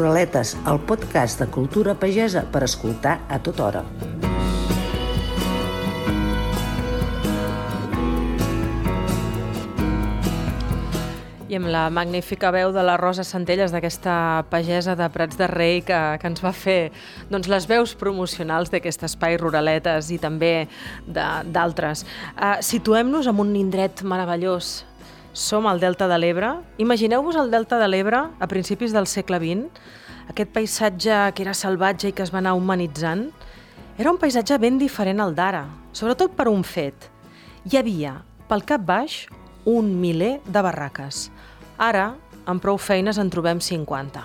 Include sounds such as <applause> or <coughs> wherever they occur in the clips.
Ruraletes, el podcast de cultura pagesa per escoltar a tota hora. i amb la magnífica veu de la Rosa Centelles, d'aquesta pagesa de Prats de Rei que, que ens va fer doncs, les veus promocionals d'aquest espai Ruraletes i també d'altres. Uh, Situem-nos en un indret meravellós. Som al Delta de l'Ebre. Imagineu-vos el Delta de l'Ebre a principis del segle XX, aquest paisatge que era salvatge i que es va anar humanitzant. Era un paisatge ben diferent al d'ara, sobretot per un fet. Hi havia, pel cap baix, un miler de barraques. Ara, amb prou feines, en trobem 50.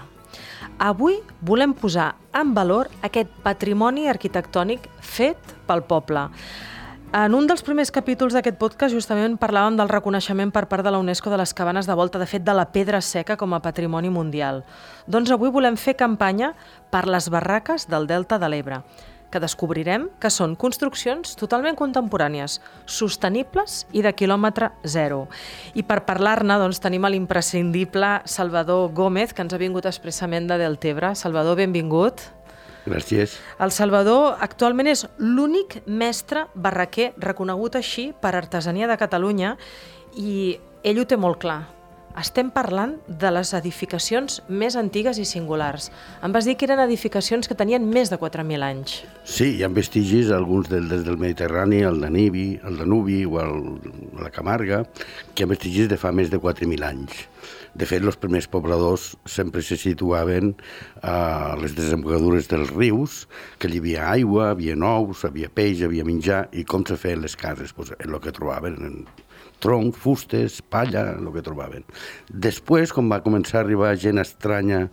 Avui volem posar en valor aquest patrimoni arquitectònic fet pel poble. En un dels primers capítols d'aquest podcast justament parlàvem del reconeixement per part de la UNESCO de les cabanes de volta, de fet de la pedra seca com a patrimoni mundial. Doncs avui volem fer campanya per les barraques del Delta de l'Ebre que descobrirem que són construccions totalment contemporànies, sostenibles i de quilòmetre zero. I per parlar-ne doncs, tenim l'imprescindible Salvador Gómez, que ens ha vingut expressament de Deltebre. Salvador, benvingut. Gràcies. El Salvador actualment és l'únic mestre barraquer reconegut així per Artesania de Catalunya i ell ho té molt clar estem parlant de les edificacions més antigues i singulars. Em vas dir que eren edificacions que tenien més de 4.000 anys. Sí, hi ha vestigis, alguns del, des del Mediterrani, el Danubi, el Danubi o el, la Camarga, que hi ha vestigis de fa més de 4.000 anys. De fet, els primers pobladors sempre se situaven a les desembocadures dels rius, que hi havia aigua, havia nous, havia peix, havia menjar, i com se feien les cases? Pues, en el que trobaven, en troncs, fustes, palla, el que trobaven. Després, quan va començar a arribar gent estranya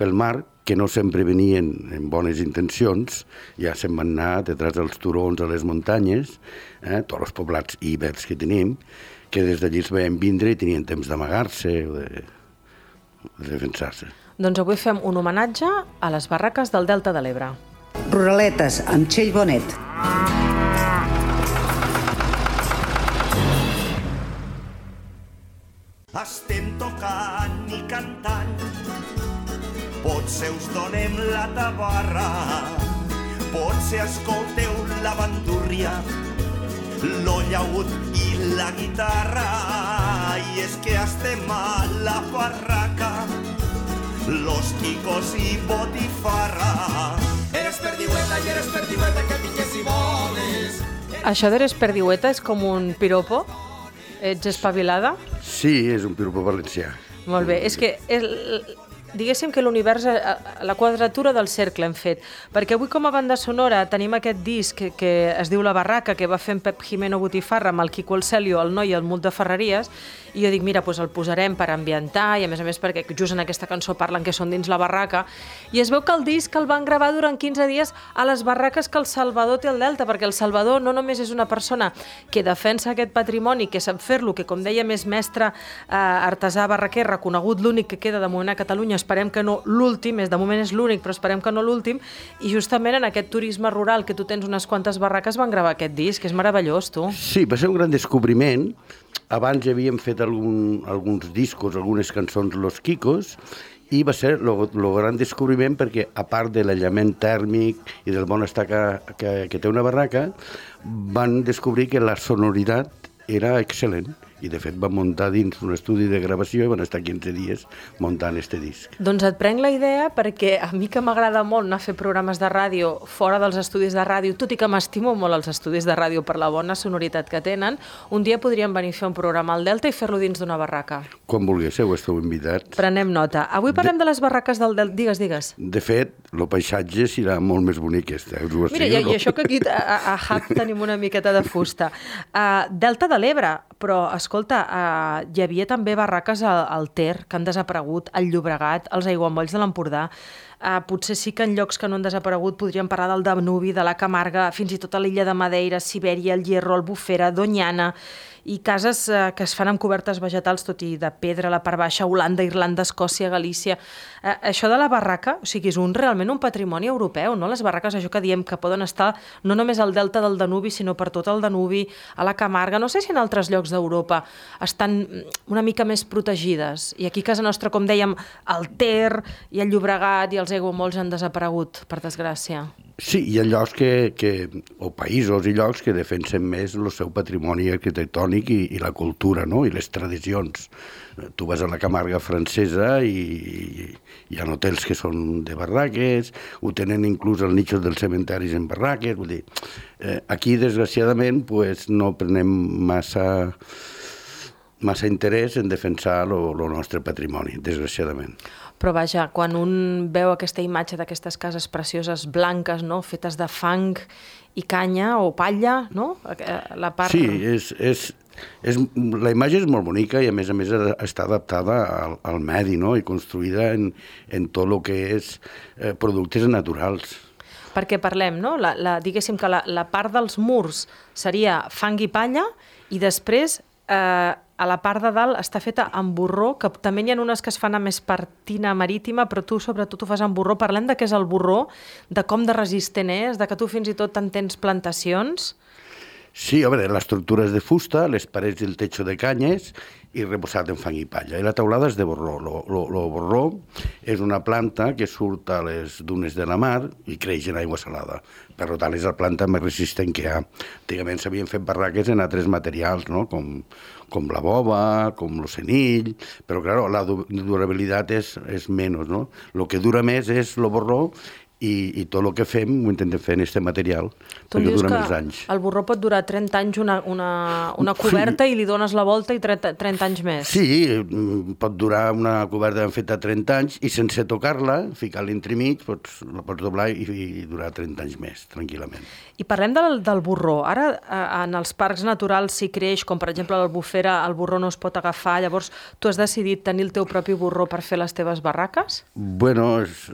pel mar, que no sempre venien en bones intencions, ja se'n van anar detrás dels turons a les muntanyes, eh, tots els poblats ibers que tenim, que des d'allí es veien vindre i tenien temps d'amagar-se o de, de defensar-se. Doncs avui fem un homenatge a les barraques del Delta de l'Ebre. Ruraletes, amb Txell Bonet. estem tocant i cantant. Potser us donem la tabarra, potser escolteu la bandúrria, lo llaüt i la guitarra. I és que estem a la barraca, los ticos i botifarra. Eres perdiueta i eres perdiueta que vingues si voles. Això d'eres perdiueta és com un piropo? Ets espavilada? Sí, és un piropo valencià. Molt bé, és que el, diguéssim que l'univers, eh, la quadratura del cercle hem fet, perquè avui com a banda sonora tenim aquest disc que, que es diu La Barraca, que va fer en Pep Jimeno Botifarra amb el Quico El Celio, el noi i el Mult de Ferreries, i jo dic, mira, doncs el posarem per ambientar, i a més a més perquè just en aquesta cançó parlen que són dins la barraca, i es veu que el disc el van gravar durant 15 dies a les barraques que el Salvador té al Delta, perquè el Salvador no només és una persona que defensa aquest patrimoni, que sap fer-lo, que com deia més mestre eh, artesà barraquer, reconegut l'únic que queda de moment a Catalunya, esperem que no l'últim, és de moment és l'únic, però esperem que no l'últim, i justament en aquest turisme rural que tu tens unes quantes barraques van gravar aquest disc, és meravellós, tu. Sí, va ser un gran descobriment, abans ja havíem fet algun, alguns discos, algunes cançons Los Kikos, i va ser el gran descobriment perquè, a part de l'aïllament tèrmic i del bon estar que, que, que té una barraca, van descobrir que la sonoritat era excel·lent i de fet van muntar dins un estudi de gravació i van estar 15 dies muntant este disc. Doncs et prenc la idea perquè a mi que m'agrada molt anar a fer programes de ràdio fora dels estudis de ràdio, tot i que m'estimo molt els estudis de ràdio per la bona sonoritat que tenen, un dia podríem venir a fer un programa al Delta i fer-lo dins d'una barraca. Quan vulguéssiu, esteu invitats. Prenem nota. Avui parlem de, de les barraques del Delta. Digues, digues. De fet, el paisatge serà molt més bonic este. Us ho Mira, i, no? i això que aquí a, a, a Hub tenim una miqueta de fusta. Uh, Delta de l'Ebre, però escolta, uh, hi havia també barraques al, al Ter, que han desaparegut, al Llobregat, als aiguamolls de l'Empordà. eh, potser sí que en llocs que no han desaparegut podríem parlar del Danubi, de la Camarga, fins i tot a l'illa de Madeira, Sibèria, el Hierro, el Bufera, Donyana, i cases eh, que es fan amb cobertes vegetals, tot i de pedra, la part baixa, Holanda, Irlanda, Escòcia, Galícia. Eh, això de la barraca, o sigui, és un realment un patrimoni europeu, no? Les barraques, això que diem, que poden estar no només al delta del Danubi, sinó per tot el Danubi, a la Camarga, no sé si en altres llocs d'Europa estan una mica més protegides. I aquí a casa nostra, com dèiem, el Ter i el Llobregat i els Aiguamolls han desaparegut, per desgràcia. Sí, hi ha llocs que, que, o països i llocs que defensen més el seu patrimoni arquitectònic i, i la cultura, no? i les tradicions. Tu vas a la Camarga francesa i, i hi ha hotels que són de barraques, ho tenen inclús els nichos dels cementaris en barraques, vull dir, eh, aquí desgraciadament pues, no prenem massa massa interès en defensar el nostre patrimoni, desgraciadament. Però vaja, quan un veu aquesta imatge d'aquestes cases precioses blanques, no?, fetes de fang i canya o palla, no?, eh, la part... Sí, és, és, és, la imatge és molt bonica i a més a més està adaptada al, al medi no? i construïda en, en tot el que és eh, productes naturals. Perquè parlem, no? La, la, diguéssim que la, la part dels murs seria fang i palla i després eh, a la part de dalt està feta amb borró, que també hi ha unes que es fan amb espartina marítima, però tu sobretot ho fas amb borró. Parlem de què és el borró, de com de resistent és, de que tu fins i tot en tens plantacions. Sí, a veure, l'estructura és de fusta, les parets i el techo de canyes i reposat en fang i palla. I la teulada és de borró. El borró és una planta que surt a les dunes de la mar i creix en aigua salada. Per tant, és la planta més resistent que hi ha. Antigament s'havien fet barraques en altres materials, no? com com la boba, com el senill, però, claro, la durabilitat és, és menys, no? El que dura més és el borró i, i tot el que fem ho intentem fer en aquest material tu perquè dura més anys. el borró pot durar 30 anys una, una, una coberta sí. i li dones la volta i 30, 30 anys més. Sí, mm, pot durar una coberta ben feta 30 anys i sense tocar-la, ficar-la entremig, pots, la pots doblar i, i durar 30 anys més, tranquil·lament. I parlem del, del borró. Ara, eh, en els parcs naturals s'hi creix, com per exemple el Bufera, el borró no es pot agafar, llavors tu has decidit tenir el teu propi borró per fer les teves barraques? Bueno, és,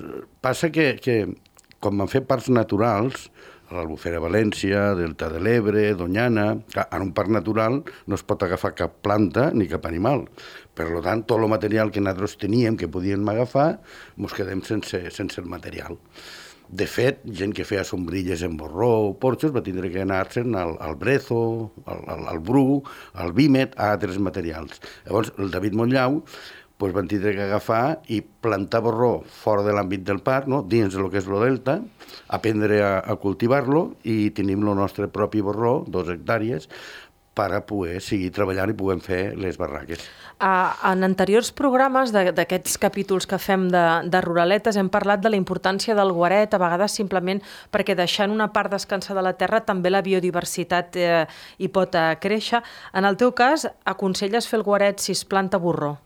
passa que, que com van fer parcs naturals, l'Albufera València, Delta de l'Ebre, Donyana... En un parc natural no es pot agafar cap planta ni cap animal. Per tant, tot el material que nosaltres teníem, que podíem agafar, ens quedem sense, sense el material. De fet, gent que feia sombrilles en borró o porxos va tindre que anar-se'n al, al brezo, al, al, al bru, al vímet, a altres materials. Llavors, el David Montllau pues van tindre que agafar i plantar borró fora de l'àmbit del parc, no? dins del que és el delta, aprendre a, a cultivar-lo i tenim el nostre propi borró, dos hectàrees, per a poder seguir treballant i puguem fer les barraques. Uh, en anteriors programes d'aquests capítols que fem de, de ruraletes hem parlat de la importància del guaret, a vegades simplement perquè deixant una part descansar de la terra també la biodiversitat eh, hi pot eh, créixer. En el teu cas, aconselles fer el guaret si es planta borró?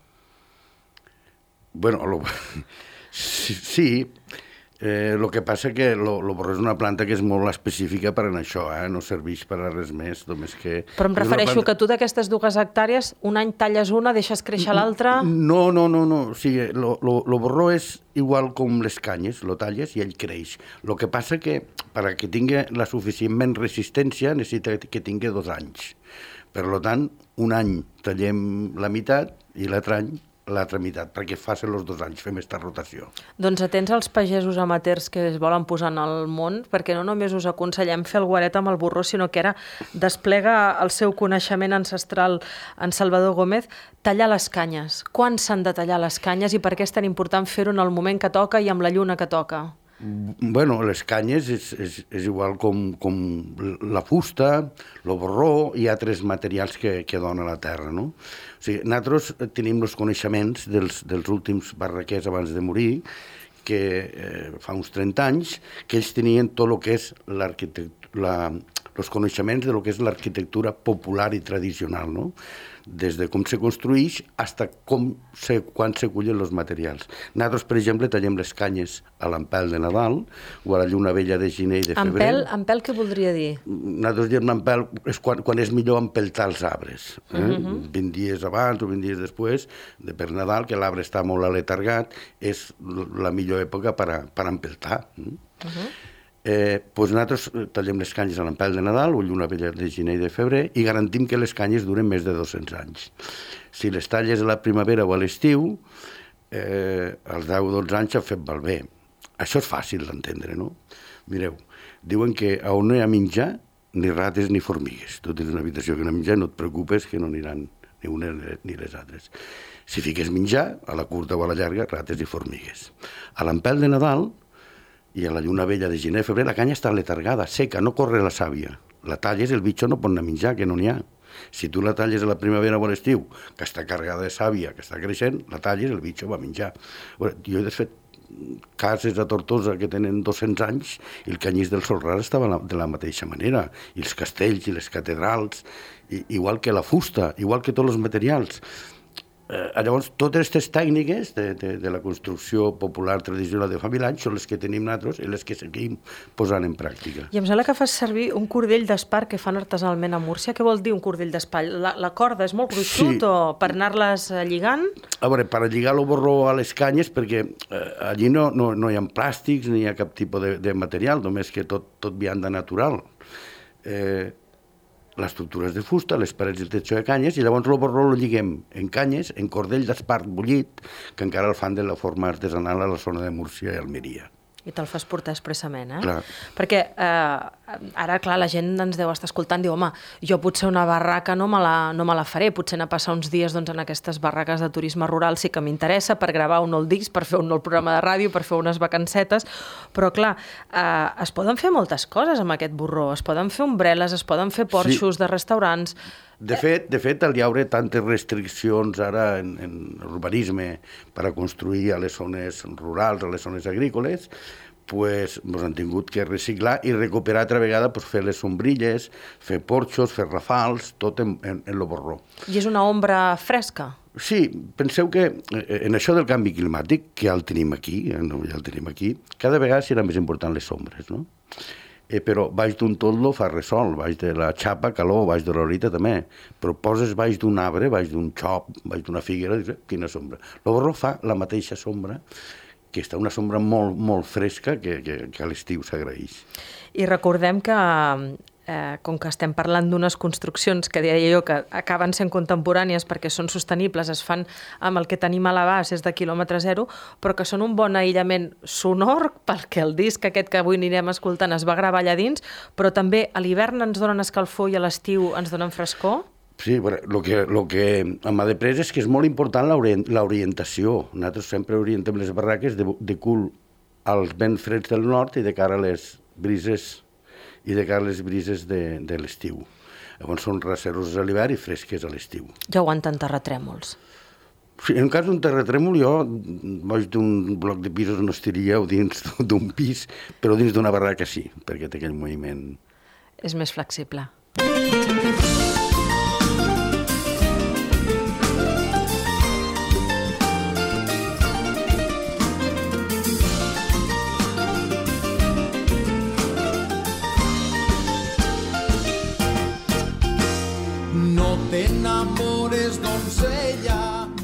Bueno, lo, <laughs> sí, sí eh, lo que passa que lo, lo borró és una planta que és molt específica per a això, eh? no serveix per a res més, només que... Però em refereixo planta... que tu d'aquestes dues hectàrees, un any talles una, deixes créixer l'altra... No, no, no, no, o sigui, lo, lo, lo borró és igual com les canyes, lo talles i ell creix. El que passa que per a que tingui la suficientment resistència necessita que tingui dos anys. Per tant, un any tallem la meitat i l'altre any l'altra meitat, perquè facin els dos anys, fem aquesta rotació. Doncs atents als pagesos amateurs que es volen posar en el món, perquè no només us aconsellem fer el guaret amb el burro, sinó que ara desplega el seu coneixement ancestral en Salvador Gómez, tallar les canyes. Quan s'han de tallar les canyes i per què és tan important fer-ho en el moment que toca i amb la lluna que toca? Bueno, les canyes és, és, és igual com, com la fusta, el borró i altres materials que, que dona la terra, no? O sigui, nosaltres tenim els coneixements dels, dels últims barraquers abans de morir, que eh, fa uns 30 anys, que ells tenien tot el que és l'arquitectura, la, els coneixements de lo que és l'arquitectura popular i tradicional, no? des de com se construeix fins com se, quan se cullen els materials. Nosaltres, per exemple, tallem les canyes a l'empel de Nadal o a la lluna vella de gener i de febrer. Empel, empel què voldria dir? Nosaltres diem empel és quan, quan és millor empeltar els arbres. Eh? Uh -huh. 20 dies abans o 20 dies després, de per Nadal, que l'arbre està molt aletargat, és la millor època per, a, per empeltar. Uh -huh. Eh, doncs nosaltres tallem les canyes a l'empel de Nadal o lluna vella de gener i de febrer i garantim que les canyes duren més de 200 anys. Si les talles a la primavera o a l'estiu, eh, als 10 o 12 anys s'ha fet malbé. Això és fàcil d'entendre, no? Mireu, diuen que on no hi ha menjar, ni rates ni formigues. Tu tens una habitació que no menjar, no et preocupes que no aniran ni una ni les altres. Si fiques menjar, a la curta o a la llarga, rates i formigues. A l'empel de Nadal, i a la lluna vella de gener febrer la canya està letargada, seca, no corre la sàvia. La talles, el bitxo no pot anar a menjar, que no n'hi ha. Si tu la talles a la primavera o a l'estiu, que està carregada de sàvia, que està creixent, la talles, el bitxo va menjar. Jo he fet cases a Tortosa que tenen 200 anys i el canyís del Solrar estava de la mateixa manera, i els castells i les catedrals, i, igual que la fusta, igual que tots els materials. Eh, llavors, totes aquestes tècniques de, de, de la construcció popular tradicional de fa mil anys són les que tenim nosaltres i les que seguim posant en pràctica. I em sembla que fas servir un cordell d'espar que fan artesanalment a Múrcia. Què vol dir un cordell d'espar? La, la corda és molt gruixut sí. o per anar-les eh, lligant? A veure, per lligar el borró a les canyes, perquè eh, allí no, no, no hi ha plàstics ni hi ha cap tipus de, de material, només que tot, tot vianda natural. Eh, l'estructura és de fusta, les parets i el techo de canyes, i llavors el borró el lliguem en canyes, en cordell d'espart bullit, que encara el fan de la forma artesanal a la zona de Múrcia i Almeria. I te'l fas portar expressament, eh? Clar. Perquè eh, ara, clar, la gent ens deu estar escoltant, diu, home, jo potser una barraca no me la, no me la faré, potser anar a passar uns dies doncs, en aquestes barraques de turisme rural sí que m'interessa per gravar un nou disc, per fer un nou programa de ràdio, per fer unes vacancetes, però clar, eh, es poden fer moltes coses amb aquest borró, es poden fer ombrel·les, es poden fer porxos sí. de restaurants... De fet, de fet, al hi haurà tantes restriccions ara en, en urbanisme per a construir a les zones rurals, a les zones agrícoles, pues, ens han tingut que reciclar i recuperar altra vegada pues, fer les sombrilles, fer porxos, fer rafals, tot en, en, en lo borró. I és una ombra fresca? Sí, penseu que eh, en això del canvi climàtic, que ja el tenim aquí, eh, ja el tenim aquí, cada vegada serà més important les ombres, no? eh, però baix d'un toldo fa resol, baix de la xapa calor, baix de l'orita també, però poses baix d'un arbre, baix d'un xop, baix d'una figuera, eh, quina sombra. El borró fa la mateixa sombra, que està una sombra molt, molt fresca que, que, que a l'estiu s'agraeix. I recordem que eh, com que estem parlant d'unes construccions que deia jo que acaben sent contemporànies perquè són sostenibles, es fan amb el que tenim a l'abast, és de quilòmetre zero, però que són un bon aïllament sonor, perquè el disc aquest que avui anirem escoltant es va gravar allà dins, però també a l'hivern ens donen escalfor i a l'estiu ens donen frescor? Sí, el que, lo que m'ha de pres és que és molt important l'orientació. Nosaltres sempre orientem les barraques de, de cul als vents freds del nord i de cara a les brises i de cara a les brises de, de l'estiu. Llavors són raceroses a l'hivern i fresques a l'estiu. Ja aguanten terratrèmols. Sí, en cas d'un terratrèmol jo vaig d'un bloc de pisos no estiria o dins <laughs> d'un pis, però dins d'una barraca sí, perquè té aquell moviment. És més flexible.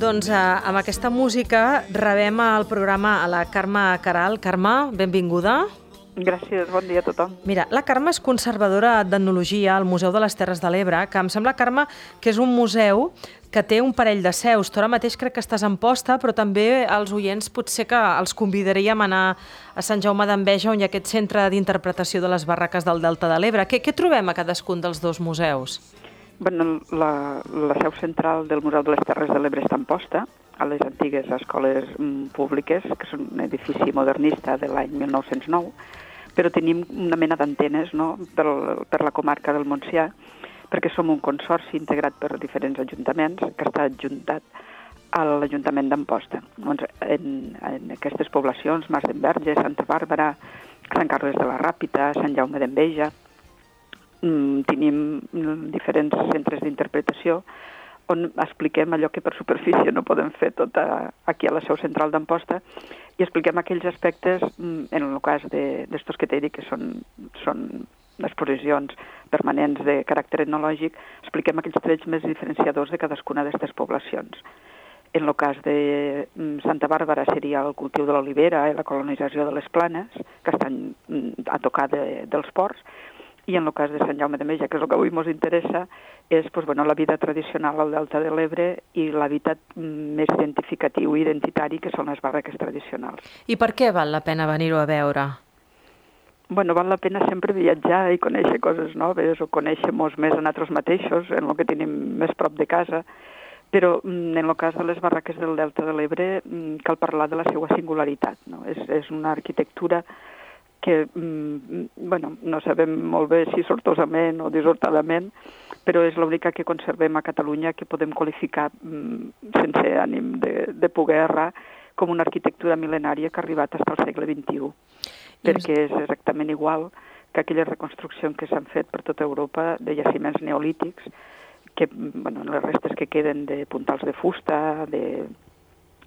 Doncs eh, amb aquesta música rebem al programa a la Carme Caral. Carme, benvinguda. Gràcies, bon dia a tothom. Mira, la Carme és conservadora d'etnologia al Museu de les Terres de l'Ebre, que em sembla, Carme, que és un museu que té un parell de seus. Tu ara mateix crec que estàs en posta, però també els oients potser que els convidaríem a anar a Sant Jaume d'Enveja, on hi ha aquest centre d'interpretació de les barraques del Delta de l'Ebre. Què, què trobem a cadascun dels dos museus? Bueno, la, la seu central del Museu de les Terres de l'Ebre està en posta, a les antigues escoles mm, públiques, que són un edifici modernista de l'any 1909, però tenim una mena d'antenes no, per, per la comarca del Montsià, perquè som un consorci integrat per diferents ajuntaments que està adjuntat a l'Ajuntament d'Amposta. Doncs en, en aquestes poblacions, Mas d'Enverge, Santa Bàrbara, Sant Carles de la Ràpita, Sant Jaume d'Enveja, tenim mm, diferents centres d'interpretació on expliquem allò que per superfície no podem fer tot a, aquí a la seu central d'Amposta i expliquem aquells aspectes, mm, en el cas d'estos que t'he dit, que són, són exposicions permanents de caràcter etnològic, expliquem aquells trets més diferenciadors de cadascuna d'aquestes poblacions. En el cas de mm, Santa Bàrbara seria el cultiu de l'olivera i la colonització de les planes, que estan mm, a tocar de, dels ports, i en el cas de Sant Jaume de Meja, que és el que avui ens interessa, és pues, bueno, la vida tradicional al Delta de l'Ebre i l'hàbitat mm, més identificatiu i identitari, que són les barraques tradicionals. I per què val la pena venir-ho a veure? Bueno, val la pena sempre viatjar i conèixer coses noves o conèixer-nos més a nosaltres mateixos, en el que tenim més prop de casa, però mm, en el cas de les barraques del Delta de l'Ebre mm, cal parlar de la seva singularitat. No? És, és una arquitectura que mm, bueno, no sabem molt bé si sortosament o dissortadament, però és l'única que conservem a Catalunya que podem qualificar sense ànim de, de poder errar com una arquitectura mil·lenària que ha arribat fins al segle XXI, perquè és exactament igual que aquelles reconstruccions que s'han fet per tota Europa de jaciments neolítics, que, bueno, les restes que queden de puntals de fusta, de,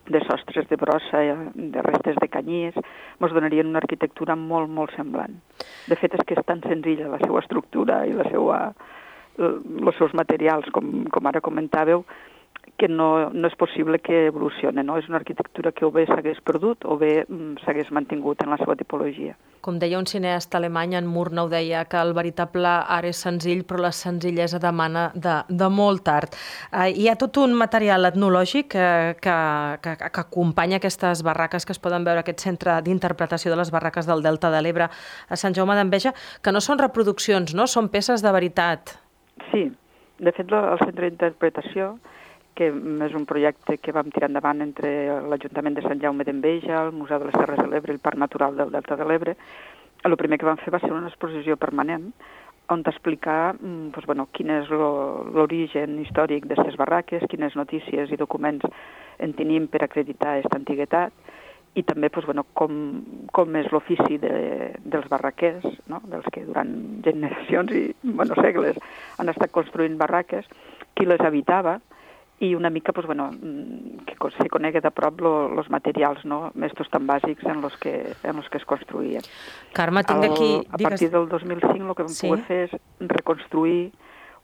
de sostres de brossa, de restes de canyís, ens donarien una arquitectura molt, molt semblant. De fet, és que és tan senzilla la seva estructura i la seva, els seus materials, com, com ara comentàveu, que no, no és possible que evolucione. No? És una arquitectura que o bé s'hagués perdut o bé mm, s'hagués mantingut en la seva tipologia. Com deia un cineasta alemany, en Murnau deia que el veritable art és senzill, però la senzillesa demana de, de molt art. Eh, hi ha tot un material etnològic que, que, que, que acompanya aquestes barraques que es poden veure aquest centre d'interpretació de les barraques del Delta de l'Ebre a Sant Jaume d'Enveja, que no són reproduccions, no? són peces de veritat. Sí, de fet el centre d'interpretació que és un projecte que vam tirar endavant entre l'Ajuntament de Sant Jaume d'Enveja, el Museu de les Terres de l'Ebre i el Parc Natural del Delta de l'Ebre. El primer que vam fer va ser una exposició permanent on t'explicar doncs, bueno, quin és l'origen històric d'aquestes barraques, quines notícies i documents en tenim per acreditar aquesta antiguitat, i també doncs, bueno, com, com és l'ofici de, dels barraquers, no? dels que durant generacions i bueno, segles han estat construint barraques, qui les habitava, i una mica pues, bueno, mm, que se conegui de prop els materials no? estos tan bàsics en los que, en los que es construïen. Carme, tinc el, aquí... A partir del 2005 el que vam sí? poder fer és reconstruir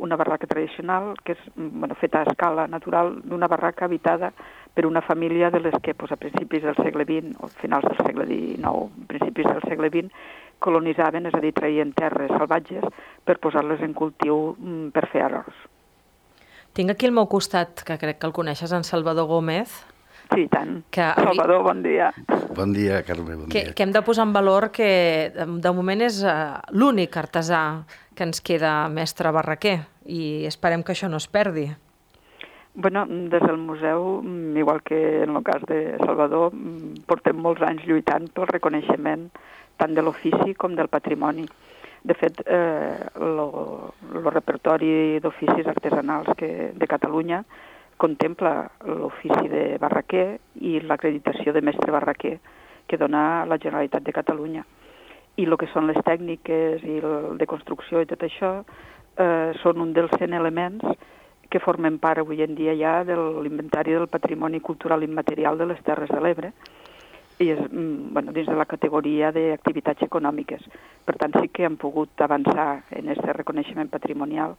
una barraca tradicional que és bueno, feta a escala natural d'una barraca habitada per una família de les que pues, a principis del segle XX o finals del segle XIX, principis del segle XX, colonitzaven, és a dir, traien terres salvatges per posar-les en cultiu mm, per fer arròs. Tinc aquí al meu costat, que crec que el coneixes, en Salvador Gómez. Sí, tant. Que... Salvador, bon dia. Bon dia, Carme, bon que, dia. Que hem de posar en valor que de moment és uh, l'únic artesà que ens queda mestre barraquer i esperem que això no es perdi. Bueno, des del museu, igual que en el cas de Salvador, portem molts anys lluitant pel reconeixement tant de l'ofici com del patrimoni. De fet, eh, el repertori d'oficis artesanals que, de Catalunya contempla l'ofici de barraquer i l'acreditació de mestre barraquer que dona la Generalitat de Catalunya. I el que són les tècniques i el de construcció i tot això eh, són un dels 100 elements que formen part avui en dia ja de l'inventari del patrimoni cultural immaterial de les Terres de l'Ebre, i és, mm, bueno, dins de la categoria d'activitats econòmiques. Per tant, sí que hem pogut avançar en aquest reconeixement patrimonial.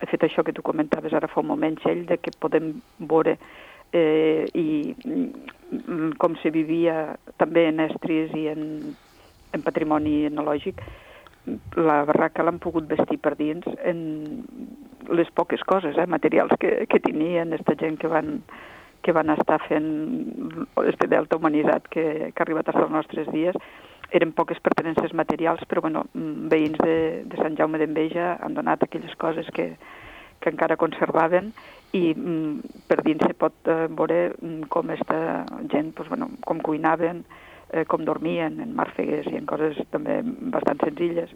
He fet això que tu comentaves ara fa un moment, Txell, de que podem veure eh, i mm, com se vivia també en estris i en, en patrimoni etnològic, la barraca l'han pogut vestir per dins en les poques coses, eh, materials que, que tenien, aquesta gent que van que van estar fent este delta humanitzat que, que ha arribat als nostres dies, eren poques pertenences materials, però bueno, mm, veïns de, de Sant Jaume d'Enveja han donat aquelles coses que, que encara conservaven i mm, per dins se pot eh, veure mm, com esta gent, pues, bueno, com cuinaven, eh, com dormien en màrfegues i en coses també bastant senzilles,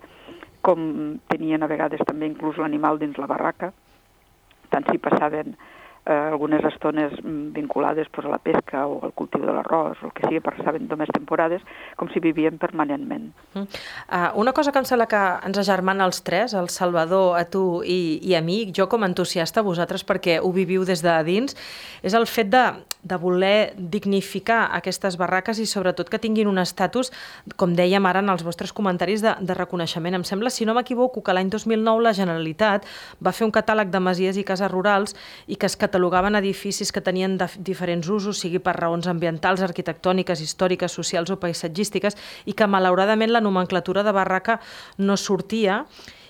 com tenien a vegades també inclús l'animal dins la barraca, tant si passaven eh, algunes estones mm, vinculades pues, a la pesca o al cultiu de l'arròs o el que sigui per saber només temporades, com si vivien permanentment. Uh, una cosa que em sembla que ens agermana els tres, el Salvador, a tu i, i a mi, jo com a entusiasta, vosaltres perquè ho viviu des de dins, és el fet de, de voler dignificar aquestes barraques i sobretot que tinguin un estatus, com dèiem ara en els vostres comentaris, de, de reconeixement. Em sembla, si no m'equivoco, que l'any 2009 la Generalitat va fer un catàleg de masies i cases rurals i que es catalogaven edificis que tenien diferents usos, sigui per raons ambientals, arquitectòniques, històriques, socials o paisatgístiques, i que malauradament la nomenclatura de barraca no sortia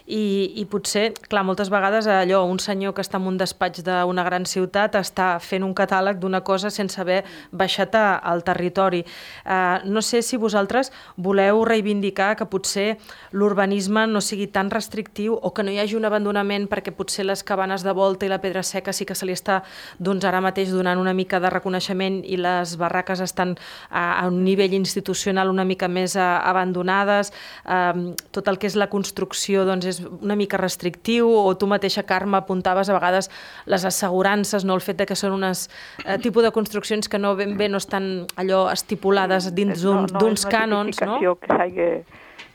i, i potser, clar, moltes vegades allò, un senyor que està en un despatx d'una gran ciutat està fent un catàleg d'una cosa sense haver baixat al territori. Uh, no sé si vosaltres voleu reivindicar que potser l'urbanisme no sigui tan restrictiu o que no hi hagi un abandonament perquè potser les cabanes de volta i la pedra seca sí que se li està doncs, ara mateix donant una mica de reconeixement i les barraques estan a, a un nivell institucional una mica més a, abandonades, uh, tot el que és la construcció doncs, és és una mica restrictiu o tu mateixa, Carme, apuntaves a vegades les assegurances, no el fet de que són unes eh, tipus de construccions que no ben bé no estan allò estipulades dins d'uns no, no cànons, no? que s'hagi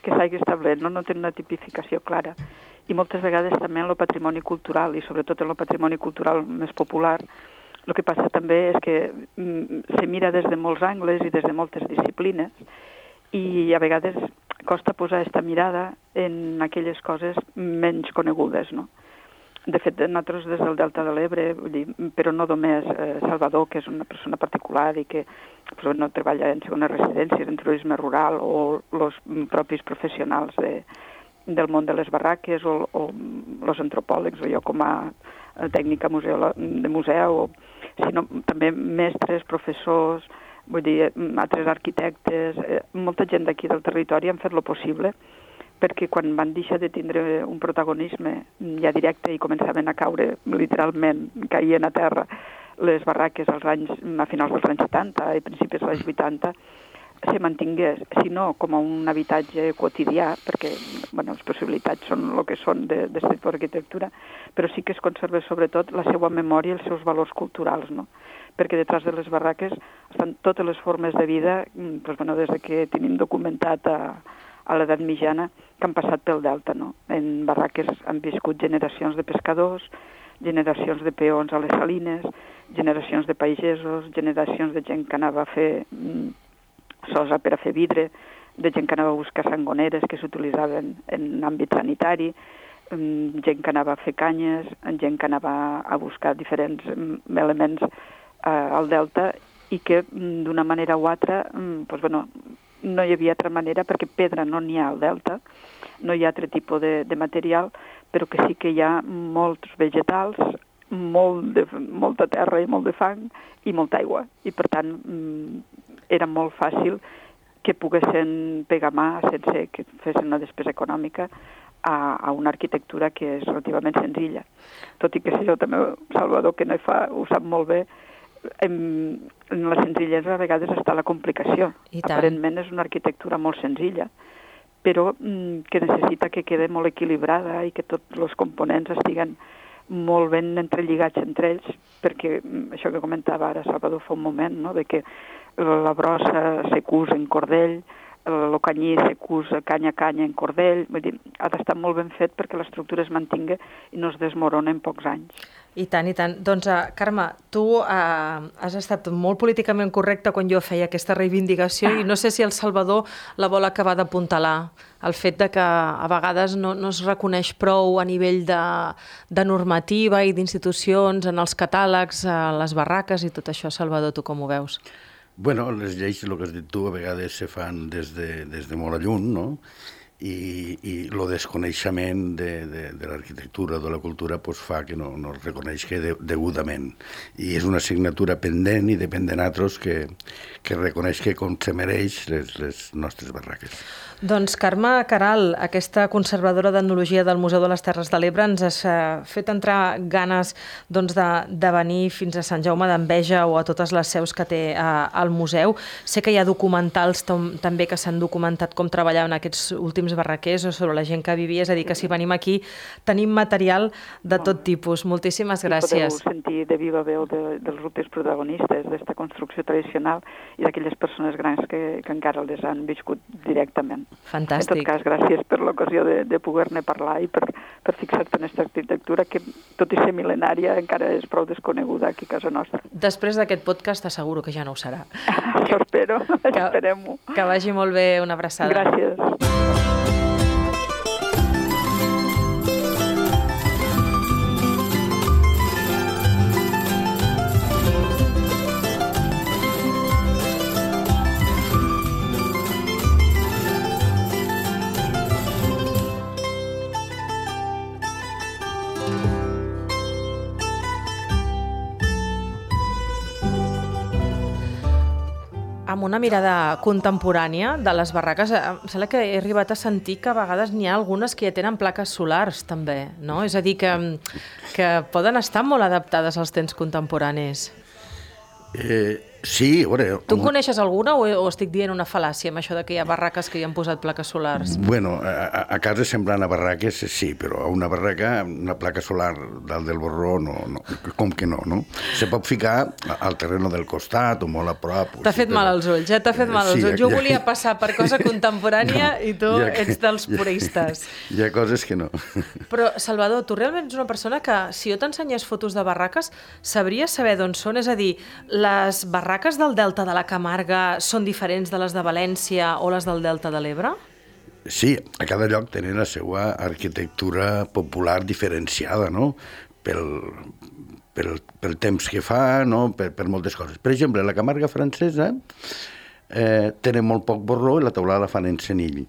que s'hagi establert, no? no té una tipificació clara. I moltes vegades també en el patrimoni cultural, i sobretot en el patrimoni cultural més popular, el que passa també és que mm, se mira des de molts angles i des de moltes disciplines, i a vegades costa posar aquesta mirada en aquelles coses menys conegudes, no? De fet, nosaltres des del Delta de l'Ebre, però no només eh, Salvador, que és una persona particular i que pues, no treballa en segones residències, en turisme rural, o els propis professionals de, del món de les barraques, o, o els antropòlegs, o jo com a tècnica museu, de museu, sinó també mestres, professors, vull dir, altres arquitectes, eh, molta gent d'aquí del territori han fet lo possible perquè quan van deixar de tindre un protagonisme ja directe i començaven a caure, literalment, caien a terra les barraques als anys, a finals dels anys 70 i principis dels anys 80, se mantingués, si no com a un habitatge quotidià, perquè bueno, les possibilitats són el que són d'aquest tipus d'arquitectura, però sí que es conserva sobretot la seva memòria i els seus valors culturals, no? Perquè detrás de les barraques estan totes les formes de vida, mm, doncs, bueno, des de que tenim documentat a, a l'edat mitjana, que han passat pel delta. No? En barraques han viscut generacions de pescadors, generacions de peons a les salines, generacions de pagesos, generacions de gent que anava a fer mm, sosa per a fer vidre, de gent que anava a buscar sangoneres que s'utilitzaven en àmbit sanitari, mm, gent que anava a fer canyes, gent que anava a buscar diferents elements eh, al delta i que mm, d'una manera o altra doncs, bueno, no hi havia altra manera perquè pedra no n'hi ha al delta, no hi ha altre tipus de, de material, però que sí que hi ha molts vegetals, molt de, molta terra i molt de fang i molta aigua. I per tant mm, era molt fàcil que poguessin pegar mà sense que fessin una despesa econòmica a, a una arquitectura que és relativament senzilla. Tot i que si jo també, Salvador, que no hi fa, ho sap molt bé, en, en la senzillesa a vegades està la complicació. Aparentment és una arquitectura molt senzilla, però mm, que necessita que quede molt equilibrada i que tots els components estiguen molt ben entrelligats entre ells, perquè mm, això que comentava ara Salvador fa un moment, no? de que la brossa se cus en cordell, el canyí se cus canya a canya en cordell, vull dir, ha d'estar molt ben fet perquè l'estructura es mantingui i no es desmorona en pocs anys. I tant, i tant. Doncs, uh, Carme, tu uh, has estat molt políticament correcta quan jo feia aquesta reivindicació i no sé si El Salvador la vol acabar d'apuntalar. El fet de que a vegades no, no es reconeix prou a nivell de, de normativa i d'institucions en els catàlegs, a les barraques i tot això. Salvador, tu com ho veus? Bueno, les lleis, el que has dit tu, a vegades se fan des de, des de molt lluny, no? I, i el desconeixement de, de, de l'arquitectura de la cultura pues, fa que no, no es reconeixi de, degudament. I és una assignatura pendent i depèn de nosaltres que, que reconeix que com se mereix les, les nostres barraques. Doncs Carme Caral, aquesta conservadora d'etnologia del Museu de les Terres de l'Ebre, ens ha fet entrar ganes doncs, de, de venir fins a Sant Jaume d'Enveja o a totes les seus que té a, al museu. Sé que hi ha documentals tom, també que s'han documentat com treballar en aquests últims barraquers o sobre la gent que vivia, és a dir, que si venim aquí tenim material de tot tipus. Moltíssimes gràcies. I podeu sentir de viva veu de, dels rutes protagonistes d'esta construcció tradicional i d'aquelles persones grans que, que encara les han viscut directament. Fantàstic. En tot cas, gràcies per l'ocasió de, de poder-ne parlar i per, per fixar-te en aquesta arquitectura que, tot i ser mil·lenària, encara és prou desconeguda aquí a casa nostra. Després d'aquest podcast t'asseguro que ja no ho serà. <laughs> Això espero, esperem-ho. Que vagi molt bé, una abraçada. Gràcies. Amb una mirada contemporània de les barraques, em sembla que he arribat a sentir que a vegades n'hi ha algunes que ja tenen plaques solars, també, no? És a dir, que, que poden estar molt adaptades als temps contemporanis. Eh, sí, a veure... Tu en coneixes alguna o, o estic dient una fal·làcia amb això de que hi ha barraques que hi han posat plaques solars? Bueno, a, a casa semblant a barraques, sí, però a una barraca, una placa solar dalt del borró, no, no, com que no, no? Se pot ficar al terreno del costat o molt a prop. T'ha fet mal als ulls, eh? T'ha fet mal als Sí, ulls. Jo ja- volia passar per cosa <laughs> contemporània No, i tu ja que- ets dels ja- puristes. Hi ha coses que no. Però, Salvador, tu realment ets una persona que, si jo t'ensenyés fotos de barraques, sabries saber d'on són? És a dir, les barraques del Delta de la Camarga són diferents de les de València o les del Delta de l'Ebre? Sí, a cada lloc tenen la seva arquitectura popular diferenciada, no? Pel, pel, pel temps que fa, no? per, per moltes coses. Per exemple, la Camarga francesa eh, tenen molt poc borró i la teulada la fan en cenill.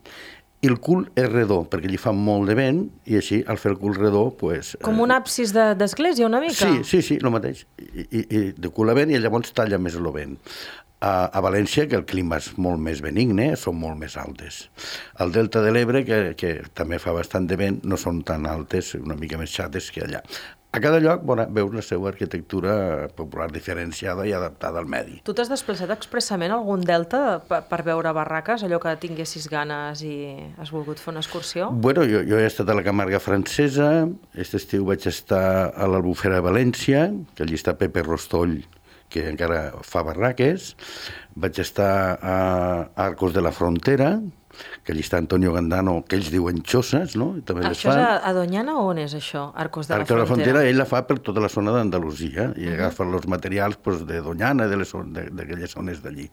I el cul és redó, perquè li fa molt de vent, i així, al fer el cul redó, pues, Com un absis de- d'església, una mica? Sí, sí, sí, el mateix. I, i, i de cul a vent i llavors talla més el vent. A, a València, que el clima és molt més benigne, són molt més altes. Al Delta de l'Ebre, que, que també fa bastant de vent, no són tan altes, una mica més xates que allà. A cada lloc bona, veus la seva arquitectura popular diferenciada i adaptada al medi. Tu t'has desplaçat expressament a algun delta per, per veure barraques, allò que tinguessis ganes i has volgut fer una excursió? Bueno, jo, jo he estat a la Camarga francesa, aquest estiu vaig estar a l'Albufera de València, que allí està Pepe Rostoll, que encara fa barraques. Vaig estar a Arcos de la Frontera, que allí està Antonio Gandano, que ells diuen xosses, no? I també les Això és fan. a, a Doñana o on és això? Arcos de la Arcos de la Frontera? Frontera, ell la fa per tota la zona d'Andalusia i agafa els materials pues, de Doñana, d'aquelles zones d'allí.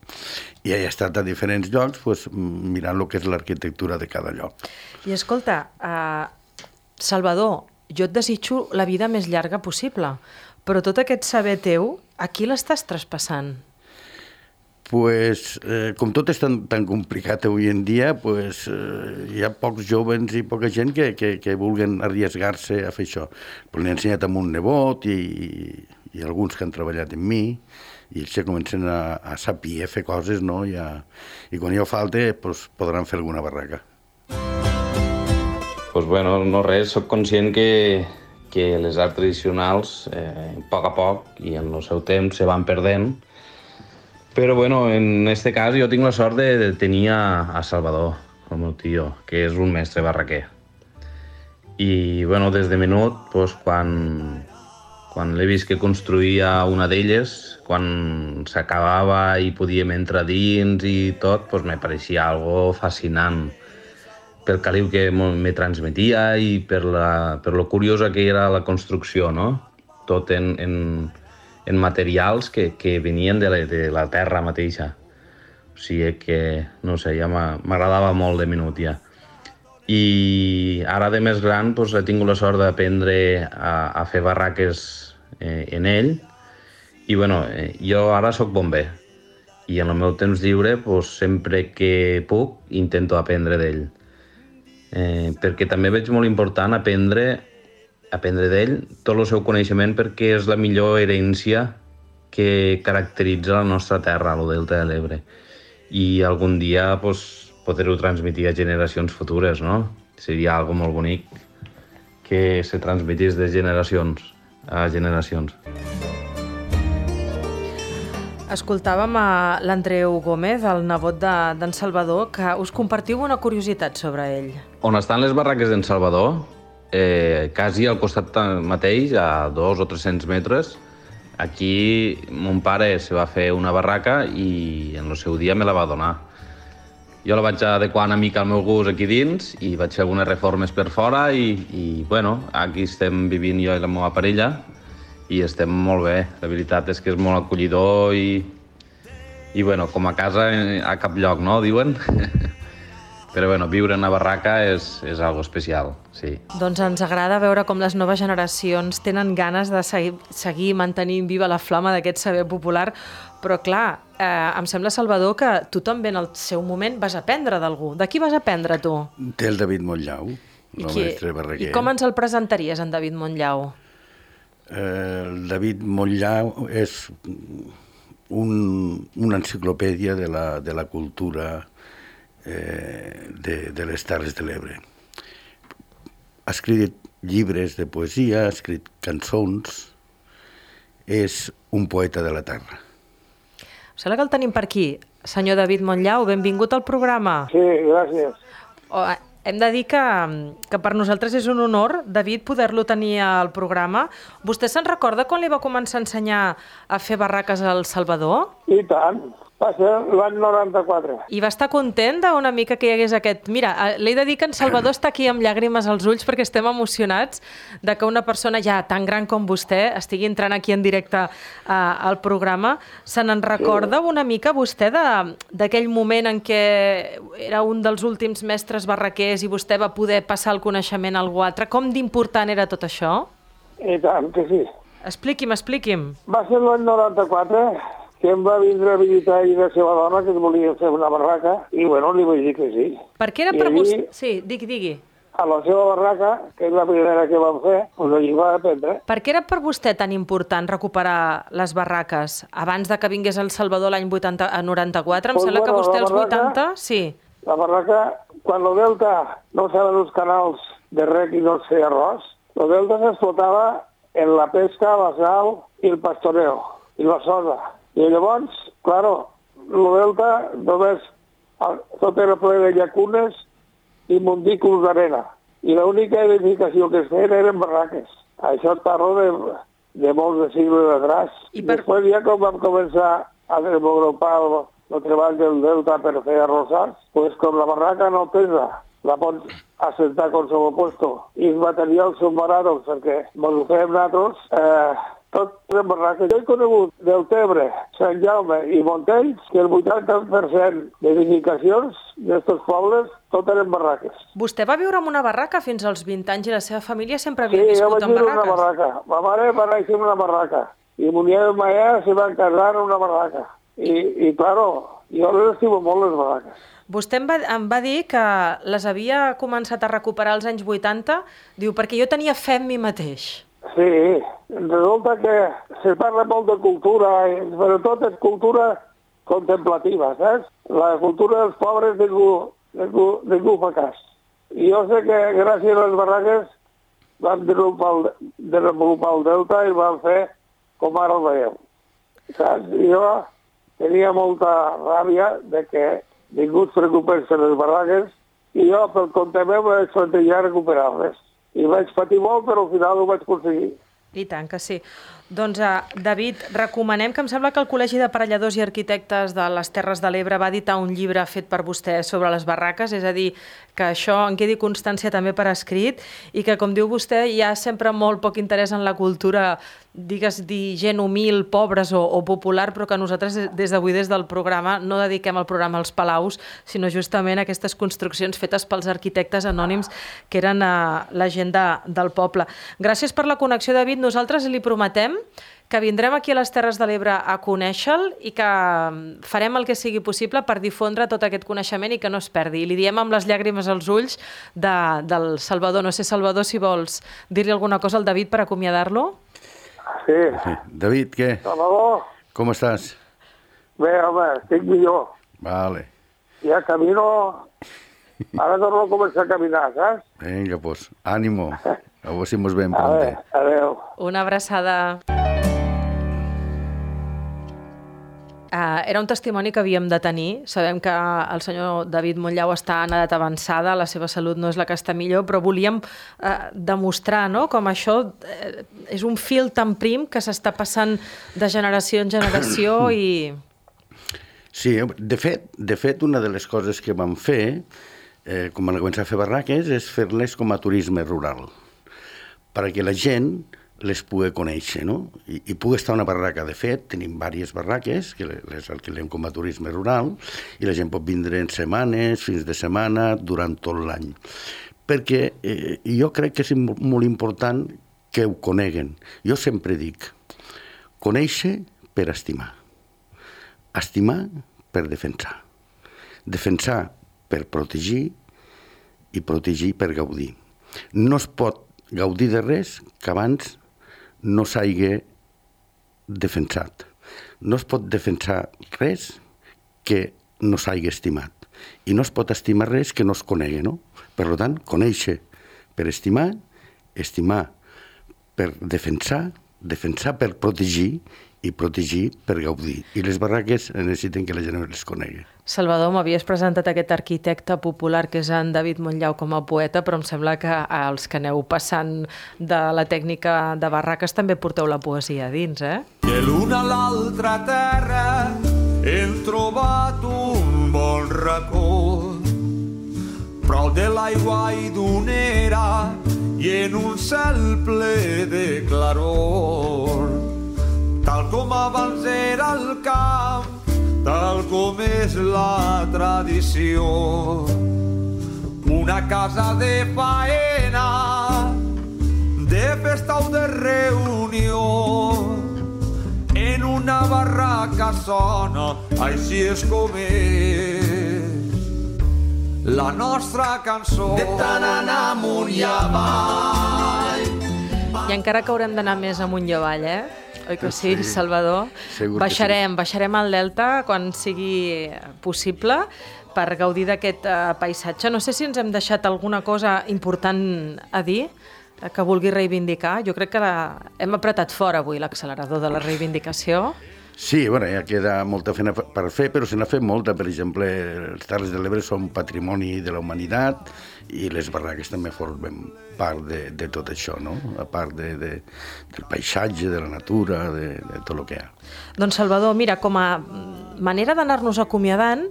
I he estat a diferents llocs pues, mirant el que és l'arquitectura de cada lloc. I escolta, uh, Salvador, jo et desitjo la vida més llarga possible, però tot aquest saber teu, a qui l'estàs traspassant? Pues, eh, com tot és tan, tan complicat avui en dia, pues, eh, hi ha pocs jovens i poca gent que, que, que vulguen arriesgar-se a fer això. Però l'he ensenyat amb un nebot i, i, i alguns que han treballat amb mi, i ells ja comencen a, a saber fer coses, no? I, a, i quan jo falte, pues, podran fer alguna barraca. pues bueno, no res, sóc conscient que, que les arts tradicionals, eh, a poc a poc i en el seu temps, se van perdent. Però bueno, en este cas jo tinc la sort de, tenir a, Salvador, el meu tio, que és un mestre barraquer. I bueno, des de menut, pues, quan, quan l'he vist que construïa una d'elles, quan s'acabava i podíem entrar dins i tot, pues, me pareixia algo fascinant pel caliu que me transmetia i per, la, per lo curiosa que era la construcció, no? Tot en, en, en materials que, que venien de la, de la terra mateixa. O sigui que, no sé, ja m'agradava molt de minut ja. I ara de més gran doncs, he tingut la sort d'aprendre a, a fer barraques eh, en ell i bueno, eh, jo ara sóc bomber i en el meu temps lliure doncs, sempre que puc intento aprendre d'ell eh, perquè també veig molt important aprendre aprendre d'ell tot el seu coneixement perquè és la millor herència que caracteritza la nostra terra, el Delta de l'Ebre. I algun dia pues, poder-ho transmetre a generacions futures, no? Seria algo molt bonic que se transmetís de generacions a generacions. Escoltàvem a l'Andreu Gómez, el nebot d'en de, Salvador, que us compartiu una curiositat sobre ell. On estan les barraques d'en Salvador, eh, quasi al costat mateix, a dos o 300 metres, aquí mon pare se va fer una barraca i en el seu dia me la va donar. Jo la vaig adequar una mica al meu gust aquí dins i vaig fer algunes reformes per fora i, i bueno, aquí estem vivint jo i la meva parella i estem molt bé. La veritat és que és molt acollidor i, i bueno, com a casa a cap lloc, no?, diuen. <laughs> Però bueno, viure en una barraca és, és algo especial, sí. Doncs ens agrada veure com les noves generacions tenen ganes de seguir, seguir mantenint viva la flama d'aquest saber popular, però clar, eh, em sembla, Salvador, que tu també en el seu moment vas aprendre d'algú. De qui vas aprendre tu? Té el David Montllau, el qui, mestre barraquer. I com ens el presentaries, en David Montllau? Eh, el David Montllà és un, una enciclopèdia de la, de la cultura eh, de, de les Terres de l'Ebre. Ha escrit llibres de poesia, ha escrit cançons, és un poeta de la terra. Sembla que el tenim per aquí. Senyor David Montllau, benvingut al programa. Sí, gràcies. Oh, hem de dir que, que per nosaltres és un honor, David, poder-lo tenir al programa. Vostè se'n recorda quan li va començar a ensenyar a fer barraques al Salvador? I tant. Va ser l'any 94. I va estar content d'una mica que hi hagués aquest... Mira, eh, l'he de dir que en Salvador està aquí amb llàgrimes als ulls perquè estem emocionats de que una persona ja tan gran com vostè estigui entrant aquí en directe uh, al programa. Se n'en recorda una mica vostè d'aquell moment en què era un dels últims mestres barraquers i vostè va poder passar el coneixement a algú altre? Com d'important era tot això? I tant que sí. Expliqui'm, expliqui'm. Va ser l'any 94 que em va vindre a visitar i la seva dona, que volia fer una barraca, i bueno, li vaig dir que sí. Per què era per allí, vostè? Sí, digui, digui. A la seva barraca, que és la primera que vam fer, doncs allí va aprendre. Per què era per vostè tan important recuperar les barraques? Abans de que vingués El Salvador l'any 94, em pues sembla bueno, que vostè als 80... Sí. La barraca, quan el delta no saben els canals de rec i no es feia arròs, el delta s'explotava en la pesca, la sal i el pastoreo, i la soda. I llavors, claro, el delta només tot era ple de llacunes i montículs d'arena. I l'única edificació que es feien eren barraques. Això parlo de, de molts de sigles d'atrás. I per... Després ja quan vam començar a desenvolupar el, el treball del delta per fer arrossars, pues com la barraca no pesa, la pots assentar con seu puesto i els materials són baratos perquè ens ho fem nosaltres, eh, tot en barraques. Jo he conegut del Tebre, Sant Jaume i Montells que el 80% d'edificacions d'aquests pobles tot eren barraques. Vostè va viure en una barraca fins als 20 anys i la seva família sempre havia sí, viscut en barraques? Sí, jo vaig una barraca. Ma mare va néixer en una barraca i Munier i Maia se van casar en una barraca. I, i claro, jo les estimo molt les barraques. Vostè em va, em va dir que les havia començat a recuperar als anys 80, diu, perquè jo tenia fe en mi mateix. Sí, resulta que se parla molt de cultura, però tot és cultura contemplativa, saps? La cultura dels pobres ningú, ningú, ningú fa cas. I jo sé que gràcies a les barraques van desenvolupar el, desenvolupar el delta i van fer com ara el veiem. Saps? I jo tenia molta ràbia de que ningú es preocupés de les barraques i jo, pel compte meu, vaig plantejar recuperar-les i vaig patir molt, però al final ho vaig aconseguir. I tant que sí. Doncs, uh, David, recomanem que em sembla que el Col·legi d'Aparelladors i Arquitectes de les Terres de l'Ebre va editar un llibre fet per vostè sobre les barraques, és a dir, que això en quedi constància també per escrit i que, com diu vostè, hi ha sempre molt poc interès en la cultura, digues dir, gent humil, pobres o, o popular, però que nosaltres des d'avui, des del programa, no dediquem el programa als palaus, sinó justament a aquestes construccions fetes pels arquitectes anònims que eren uh, la gent de, del poble. Gràcies per la connexió, David. Nosaltres li prometem que vindrem aquí a les Terres de l'Ebre a conèixer-lo i que mm, farem el que sigui possible per difondre tot aquest coneixement i que no es perdi. I li diem amb les llàgrimes als ulls de, del Salvador. No sé, Salvador, si vols dir-li alguna cosa al David per acomiadar-lo. Sí. sí. David, què? Salvador. Com estàs? Bé, home, estic millor. Vale. Ja camino... Ara torno a començar a caminar, saps? Vinga, pues, ànimo. <laughs> A veure si mos veiem pronte. Adéu. Una abraçada. Uh, era un testimoni que havíem de tenir. Sabem que el senyor David Montllau està en edat avançada, la seva salut no és la que està millor, però volíem uh, demostrar no? com això uh, és un fil tan prim que s'està passant de generació en generació <coughs> i... Sí, de fet, de fet, una de les coses que vam fer, eh, quan vam començar a fer barraques, és fer-les com a turisme rural, perquè la gent les pugui conèixer, no? I, i pugui estar una barraca. De fet, tenim diverses barraques que les alquilem com a turisme rural i la gent pot vindre en setmanes, fins de setmana, durant tot l'any. Perquè eh, jo crec que és molt important que ho coneguen. Jo sempre dic, conèixer per estimar. Estimar per defensar. Defensar per protegir i protegir per gaudir. No es pot gaudir de res que abans no s'hagi defensat. No es pot defensar res que no s'hagi estimat. I no es pot estimar res que no es conegui, no? Per tant, conèixer per estimar, estimar per defensar, defensar per protegir i protegir per gaudir. I les barraques necessiten que la gent les conegui. Salvador, m'havies presentat aquest arquitecte popular que és en David Montllau com a poeta, però em sembla que els que aneu passant de la tècnica de barraques també porteu la poesia dins, eh? De l'una a l'altra terra hem trobat un bon racó prou de l'aigua i d'unera i en un cel ple de claror tal com abans era el camp tal com és la tradició. Una casa de faena, de festa o de reunió, en una barraca sona, així és com és. La nostra cançó de tant anar amunt i avall. I encara que haurem d'anar més amunt i avall, eh? Oi que sí, sí Salvador? Segur baixarem, sí. baixarem al Delta quan sigui possible per gaudir d'aquest uh, paisatge. No sé si ens hem deixat alguna cosa important a dir eh, que vulgui reivindicar. Jo crec que la... hem apretat fora avui l'accelerador de la reivindicació. Sí, bueno, ja queda molta feina per fer, però se n'ha fet molta. Per exemple, els Terres de l'Ebre són patrimoni de la humanitat i les barraques també formen part de, de tot això, no? a part de, de, del paisatge, de la natura, de, de tot el que hi ha. Doncs Salvador, mira, com a manera d'anar-nos acomiadant,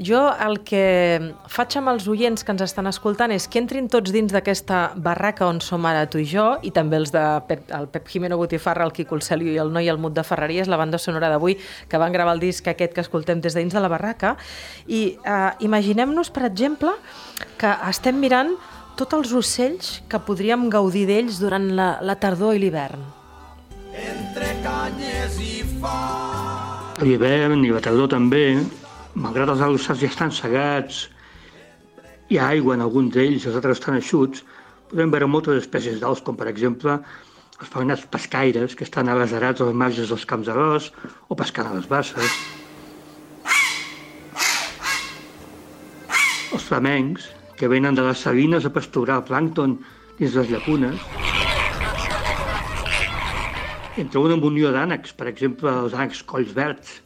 jo el que faig amb els oients que ens estan escoltant és que entrin tots dins d'aquesta barraca on som ara tu i jo, i també els de Pep, el Pep Jimeno Botifarra, el Quico el Celio i el Noi el Mut de Ferreries, la banda sonora d'avui, que van gravar el disc aquest que escoltem des de dins de la barraca. I eh, imaginem-nos, per exemple, que estem mirant tots els ocells que podríem gaudir d'ells durant la, la tardor i l'hivern. Entre canyes i fa... L'hivern i la tardor també, malgrat els arbres ja estan segats, hi ha aigua en alguns d'ells, els altres estan eixuts, podem veure moltes espècies d'aus, com per exemple els farinats pescaires, que estan arrasarats als marges dels camps d'arròs o pescant a les basses. Els flamencs, que venen de les salines a pasturar plàncton dins les llacunes. Entre una munió d'ànecs, per exemple, els ànecs colls verds,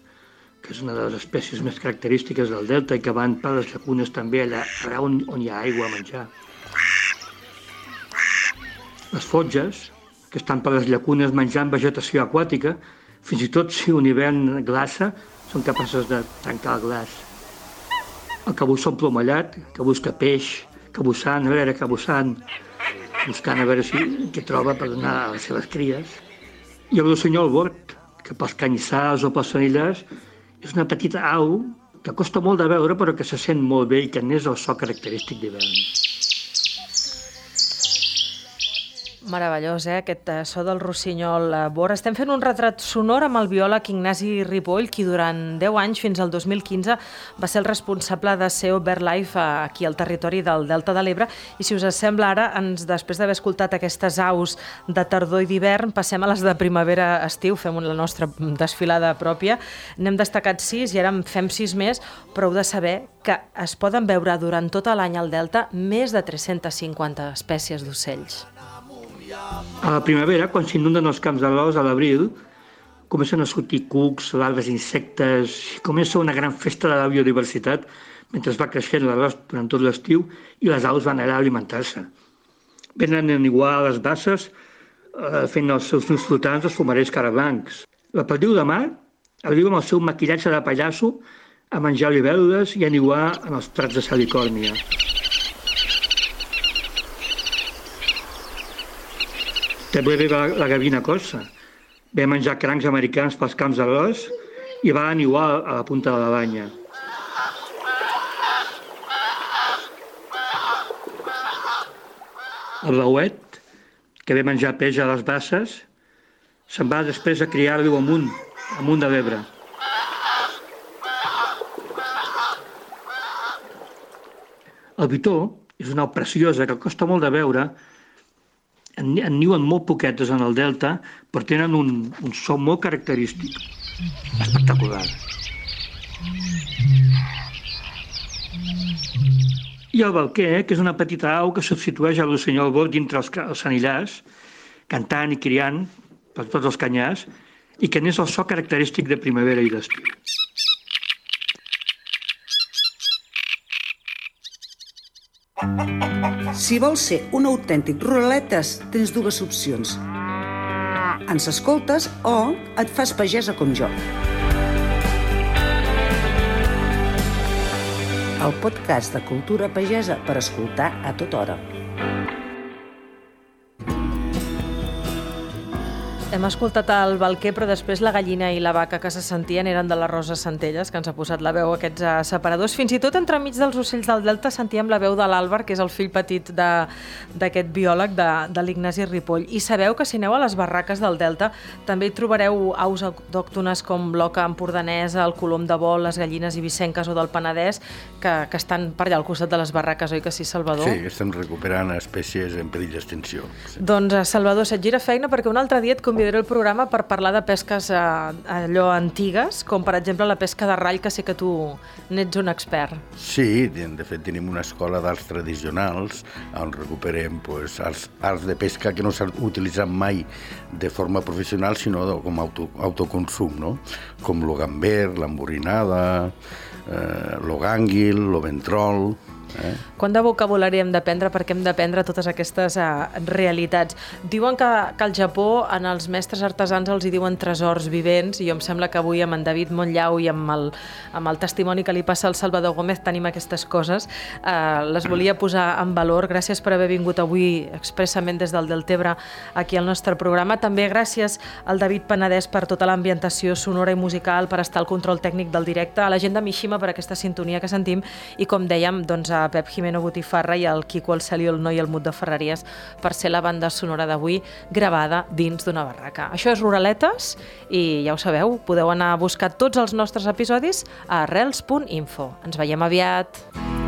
que és una de les espècies més característiques del delta i que van per les llacunes també allà, on, on hi ha aigua a menjar. Les fotges, que estan per les llacunes menjant vegetació aquàtica, fins i tot si un hivern glaça, són capaces de tancar el glaç. El cabussó plomallat, que busca peix, cabussant, veure, cabussant, buscant a veure si què troba per donar a les seves cries. I el rossinyol bord, que pels canyissars o pels sanillars és una petita au que costa molt de veure però que se sent molt bé i que n'és el so característic d'hivern. Meravellós, eh? aquest eh, so del rossinyol eh, bor. Estem fent un retrat sonor amb el biòleg Ignasi Ripoll, qui durant 10 anys, fins al 2015, va ser el responsable de SEO BirdLife eh, aquí al territori del Delta de l'Ebre. I si us sembla ara, ens, després d'haver escoltat aquestes aus de tardor i d'hivern, passem a les de primavera-estiu, fem la nostra desfilada pròpia. N'hem destacat sis i ara en fem sis més, però heu de saber que es poden veure durant tot l'any al Delta més de 350 espècies d'ocells. A la primavera, quan s'inunden els camps d'arròs a l'abril, comencen a sortir cucs, larves d'insectes, comença una gran festa de la biodiversitat mentre es va creixent l'arròs durant tot l'estiu i les aus van allà a alimentar-se. Venen en igual a les basses eh, fent els seus nius flotants els fumarells carablancs. La perdiu de mar arriba amb el seu maquillatge de pallasso a menjar libèl·lules i a niguar en els prats de salicòrnia. També ve la, la gavina corsa. Ve menjar crancs americans pels camps d'arròs i va aniuar a la punta de la banya. El blauet, que ve menjar peix a les basses, se'n va després a criar riu amunt, amunt de l'Ebre. El bitó és una preciosa que costa molt de veure, en, en niuen molt poquetes en el delta, però tenen un, un so molt característic. Espectacular. I el balquer, que és una petita au que substitueix a l'ocenyol bord dintre els, els sanillars, cantant i criant per tots els canyars, i que n'és el so característic de primavera i d'estiu. Si vols ser un autèntic ruraletes, tens dues opcions. Ens escoltes o et fas pagesa com jo. El podcast de Cultura Pagesa per escoltar a tota hora. Hem escoltat el balquer, però després la gallina i la vaca que se sentien eren de la Rosa Centelles, que ens ha posat la veu aquests uh, separadors. Fins i tot entremig dels ocells del Delta sentíem la veu de l'Àlvar, que és el fill petit d'aquest biòleg de, de l'Ignasi Ripoll. I sabeu que si aneu a les barraques del Delta també hi trobareu aus autòctones com l'oca empordanesa, el colom de vol, les gallines ibicenques o del Penedès, que, que estan per allà al costat de les barraques, oi que sí, Salvador? Sí, estem recuperant espècies en perill d'extinció. Sí. Doncs, uh, Salvador, se't gira feina perquè un altre dia et convidaré el programa per parlar de pesques eh, allò antigues, com per exemple la pesca de rall, que sé que tu n'ets un expert. Sí, de fet tenim una escola d'arts tradicionals on recuperem pues, arts, arts de pesca que no s'han utilitzat mai de forma professional, sinó com auto, autoconsum, no? com lo gamber, l'emborinada, eh, lo gànguil, lo ventrol, Eh? Quant de vocabulari hem d'aprendre perquè hem d'aprendre totes aquestes uh, realitats? Diuen que, que al Japó en els mestres artesans els hi diuen tresors vivents i jo em sembla que avui amb en David Montllau i amb el, amb el testimoni que li passa al Salvador Gómez tenim aquestes coses. Uh, les volia posar en valor. Gràcies per haver vingut avui expressament des del Deltebre aquí al nostre programa. També gràcies al David Penedès per tota l'ambientació sonora i musical, per estar al control tècnic del directe, a la gent de Mishima per aquesta sintonia que sentim i com dèiem, doncs, a Pep Jimeno Botifarra i el Quico, el Celio, el Noi i el Mut de Ferreries per ser la banda sonora d'avui gravada dins d'una barraca. Això és Ruraletes i ja ho sabeu, podeu anar a buscar tots els nostres episodis a arrels.info. Ens veiem aviat!